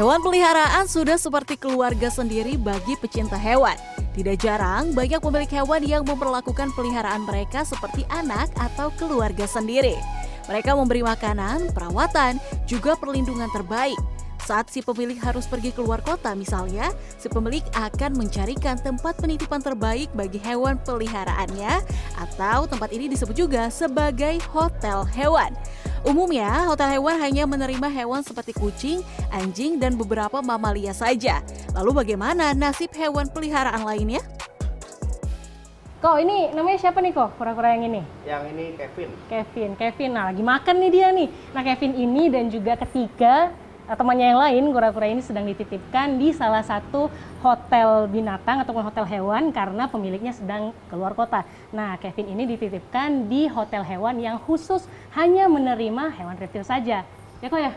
Hewan peliharaan sudah seperti keluarga sendiri bagi pecinta hewan. Tidak jarang banyak pemilik hewan yang memperlakukan peliharaan mereka seperti anak atau keluarga sendiri. Mereka memberi makanan, perawatan, juga perlindungan terbaik. Saat si pemilik harus pergi keluar kota misalnya, si pemilik akan mencarikan tempat penitipan terbaik bagi hewan peliharaannya atau tempat ini disebut juga sebagai hotel hewan. Umumnya, hotel hewan hanya menerima hewan seperti kucing, anjing, dan beberapa mamalia saja. Lalu bagaimana nasib hewan peliharaan lainnya? Kok ini namanya siapa nih kok kura-kura yang ini? Yang ini Kevin. Kevin, Kevin. Nah lagi makan nih dia nih. Nah Kevin ini dan juga ketiga temannya yang lain kura-kura ini sedang dititipkan di salah satu hotel binatang ataupun hotel hewan karena pemiliknya sedang keluar kota. Nah Kevin ini dititipkan di hotel hewan yang khusus hanya menerima hewan reptil saja. Ya kok ya?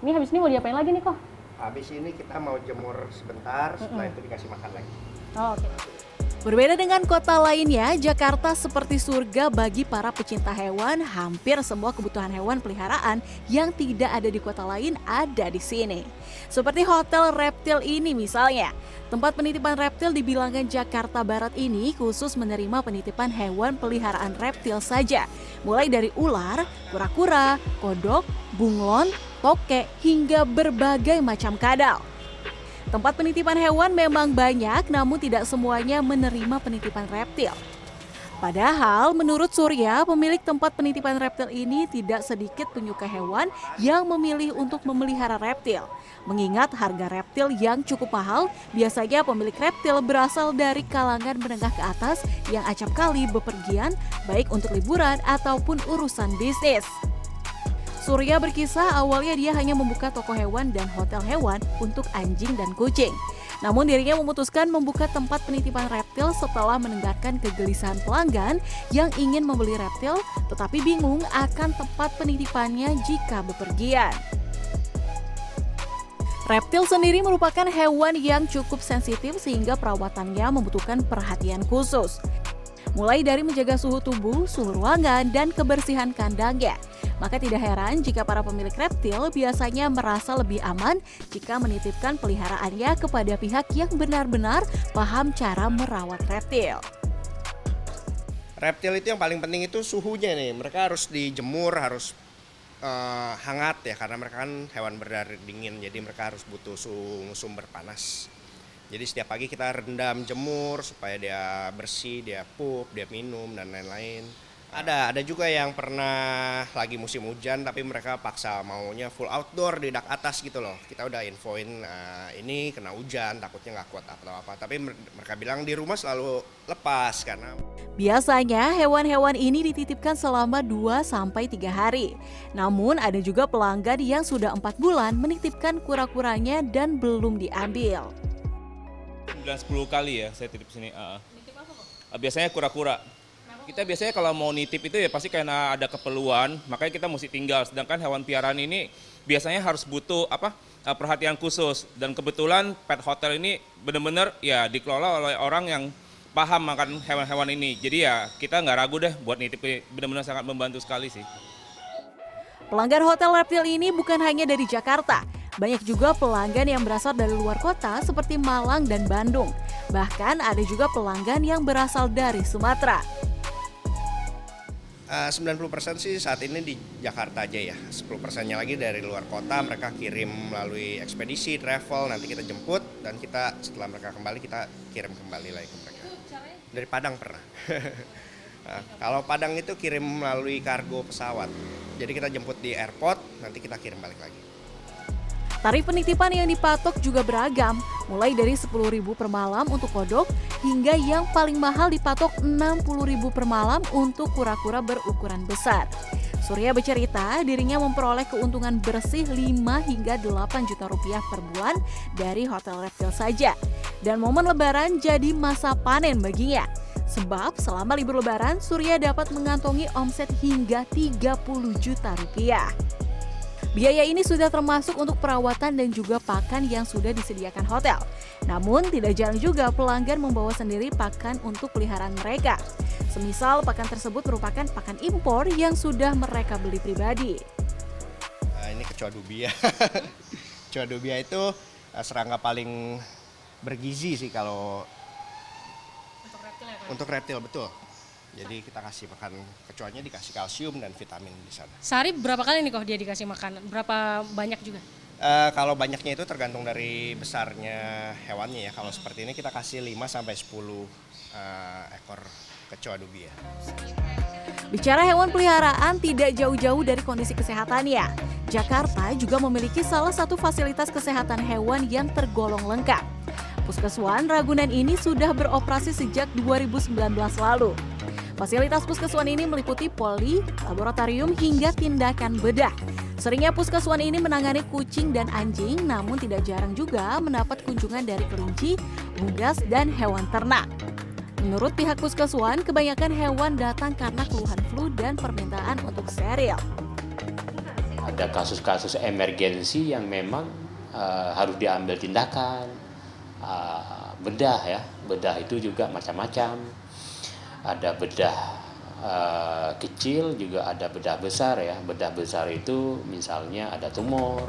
Ini habis ini mau diapain lagi nih kok? Habis ini kita mau jemur sebentar, setelah itu dikasih makan lagi. Oh, Oke. Berbeda dengan kota lainnya, Jakarta seperti surga bagi para pecinta hewan. Hampir semua kebutuhan hewan peliharaan yang tidak ada di kota lain ada di sini. Seperti hotel reptil ini misalnya. Tempat penitipan reptil di bilangan Jakarta Barat ini khusus menerima penitipan hewan peliharaan reptil saja. Mulai dari ular, kura-kura, kodok, bunglon, tokek, hingga berbagai macam kadal. Tempat penitipan hewan memang banyak, namun tidak semuanya menerima penitipan reptil. Padahal menurut Surya, pemilik tempat penitipan reptil ini tidak sedikit penyuka hewan yang memilih untuk memelihara reptil. Mengingat harga reptil yang cukup mahal, biasanya pemilik reptil berasal dari kalangan menengah ke atas yang acap kali bepergian baik untuk liburan ataupun urusan bisnis. Surya berkisah awalnya dia hanya membuka toko hewan dan hotel hewan untuk anjing dan kucing. Namun dirinya memutuskan membuka tempat penitipan reptil setelah mendengarkan kegelisahan pelanggan yang ingin membeli reptil tetapi bingung akan tempat penitipannya jika bepergian. Reptil sendiri merupakan hewan yang cukup sensitif sehingga perawatannya membutuhkan perhatian khusus. Mulai dari menjaga suhu tubuh, suhu ruangan, dan kebersihan kandangnya. Maka tidak heran jika para pemilik reptil biasanya merasa lebih aman jika menitipkan peliharaannya kepada pihak yang benar-benar paham cara merawat reptil. Reptil itu yang paling penting itu suhunya nih. Mereka harus dijemur, harus uh, hangat ya karena mereka kan hewan berdarah dingin, jadi mereka harus butuh suhu sumber panas. Jadi setiap pagi kita rendam jemur supaya dia bersih, dia pup, dia minum dan lain-lain. Ada, ada juga yang pernah lagi musim hujan tapi mereka paksa maunya full outdoor di dak atas gitu loh. Kita udah infoin uh, ini kena hujan, takutnya nggak kuat atau apa. Tapi mereka bilang di rumah selalu lepas karena Biasanya hewan-hewan ini dititipkan selama 2 sampai 3 hari. Namun ada juga pelanggan yang sudah 4 bulan menitipkan kura-kuranya dan belum diambil. 9-10 kali ya saya titip sini. Uh, biasanya kura-kura. Kita biasanya kalau mau nitip itu ya pasti karena ada keperluan, makanya kita mesti tinggal. Sedangkan hewan piaraan ini biasanya harus butuh apa uh, perhatian khusus. Dan kebetulan pet hotel ini benar-benar ya dikelola oleh orang yang paham makan hewan-hewan ini. Jadi ya kita nggak ragu deh buat nitip, benar-benar sangat membantu sekali sih. Pelanggan hotel reptil ini bukan hanya dari Jakarta, banyak juga pelanggan yang berasal dari luar kota seperti Malang dan Bandung. Bahkan ada juga pelanggan yang berasal dari Sumatera. Uh, 90% sih saat ini di Jakarta aja ya. 10 persennya lagi dari luar kota mereka kirim melalui ekspedisi, travel, nanti kita jemput dan kita setelah mereka kembali kita kirim kembali lagi ke mereka. Dari Padang pernah. nah, kalau Padang itu kirim melalui kargo pesawat. Jadi kita jemput di airport, nanti kita kirim balik lagi. Tarif penitipan yang dipatok juga beragam, mulai dari 10.000 per malam untuk kodok hingga yang paling mahal dipatok 60.000 per malam untuk kura-kura berukuran besar. Surya bercerita dirinya memperoleh keuntungan bersih 5 hingga 8 juta rupiah per bulan dari hotel reptil saja. Dan momen lebaran jadi masa panen baginya. Sebab selama libur lebaran Surya dapat mengantongi omset hingga 30 juta rupiah. Biaya ini sudah termasuk untuk perawatan dan juga pakan yang sudah disediakan hotel. Namun tidak jarang juga pelanggan membawa sendiri pakan untuk peliharaan mereka. Semisal pakan tersebut merupakan pakan impor yang sudah mereka beli pribadi. Nah, ini kecoa dubi ya. Kecoa itu uh, serangga paling bergizi sih kalau untuk reptil, ya, untuk reptil betul. Jadi kita kasih makan kecoanya dikasih kalsium dan vitamin di sana. Sehari berapa kali nih kok dia dikasih makan? Berapa banyak juga? Uh, kalau banyaknya itu tergantung dari besarnya hewannya ya. Kalau seperti ini kita kasih 5 sampai 10 uh, ekor kecoa dubia. Bicara hewan peliharaan tidak jauh-jauh dari kondisi kesehatannya. Jakarta juga memiliki salah satu fasilitas kesehatan hewan yang tergolong lengkap. Puskeswan Ragunan ini sudah beroperasi sejak 2019 lalu. Fasilitas puskeswan ini meliputi poli, laboratorium hingga tindakan bedah. Seringnya puskeswan ini menangani kucing dan anjing, namun tidak jarang juga mendapat kunjungan dari kelinci, unggas, dan hewan ternak. Menurut pihak puskeswan, kebanyakan hewan datang karena keluhan flu dan permintaan untuk steril. Ada kasus-kasus emergensi yang memang uh, harus diambil tindakan, uh, bedah ya, bedah itu juga macam-macam. Ada bedah uh, kecil, juga ada bedah besar ya. Bedah besar itu misalnya ada tumor,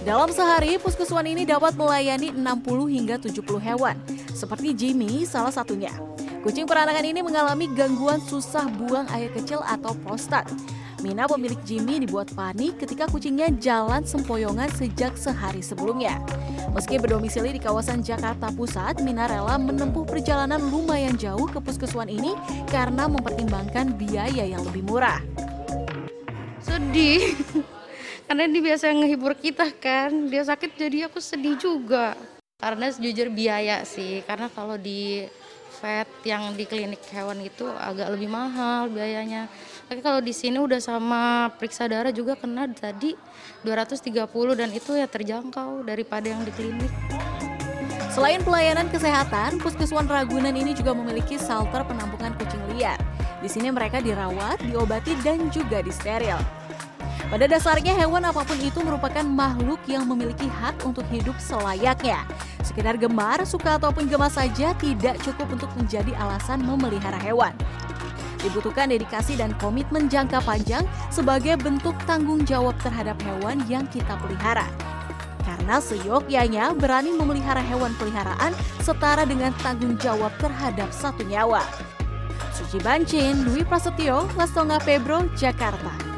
dalam sehari, puskeswan ini dapat melayani 60 hingga 70 hewan, seperti Jimmy salah satunya. Kucing peranangan ini mengalami gangguan susah buang air kecil atau prostat. Mina pemilik Jimmy dibuat panik ketika kucingnya jalan sempoyongan sejak sehari sebelumnya. Meski berdomisili di kawasan Jakarta Pusat, Mina rela menempuh perjalanan lumayan jauh ke puskeswan ini karena mempertimbangkan biaya yang lebih murah. Sedih karena dia biasa ngehibur kita kan dia sakit jadi aku sedih juga karena sejujur biaya sih karena kalau di vet yang di klinik hewan itu agak lebih mahal biayanya tapi kalau di sini udah sama periksa darah juga kena tadi 230 dan itu ya terjangkau daripada yang di klinik Selain pelayanan kesehatan, Puskeswan Ragunan ini juga memiliki shelter penampungan kucing liar. Di sini mereka dirawat, diobati, dan juga disteril. Pada dasarnya hewan apa pun itu merupakan makhluk yang memiliki hak untuk hidup selayaknya. Sekedar gemar, suka ataupun gemas saja tidak cukup untuk menjadi alasan memelihara hewan. Dibutuhkan dedikasi dan komitmen jangka panjang sebagai bentuk tanggung jawab terhadap hewan yang kita pelihara. Karena seyogyanya berani memelihara hewan peliharaan setara dengan tanggung jawab terhadap satu nyawa. Suci Bancin, Dwi Prasetyo, Lastonga Pebro, Jakarta.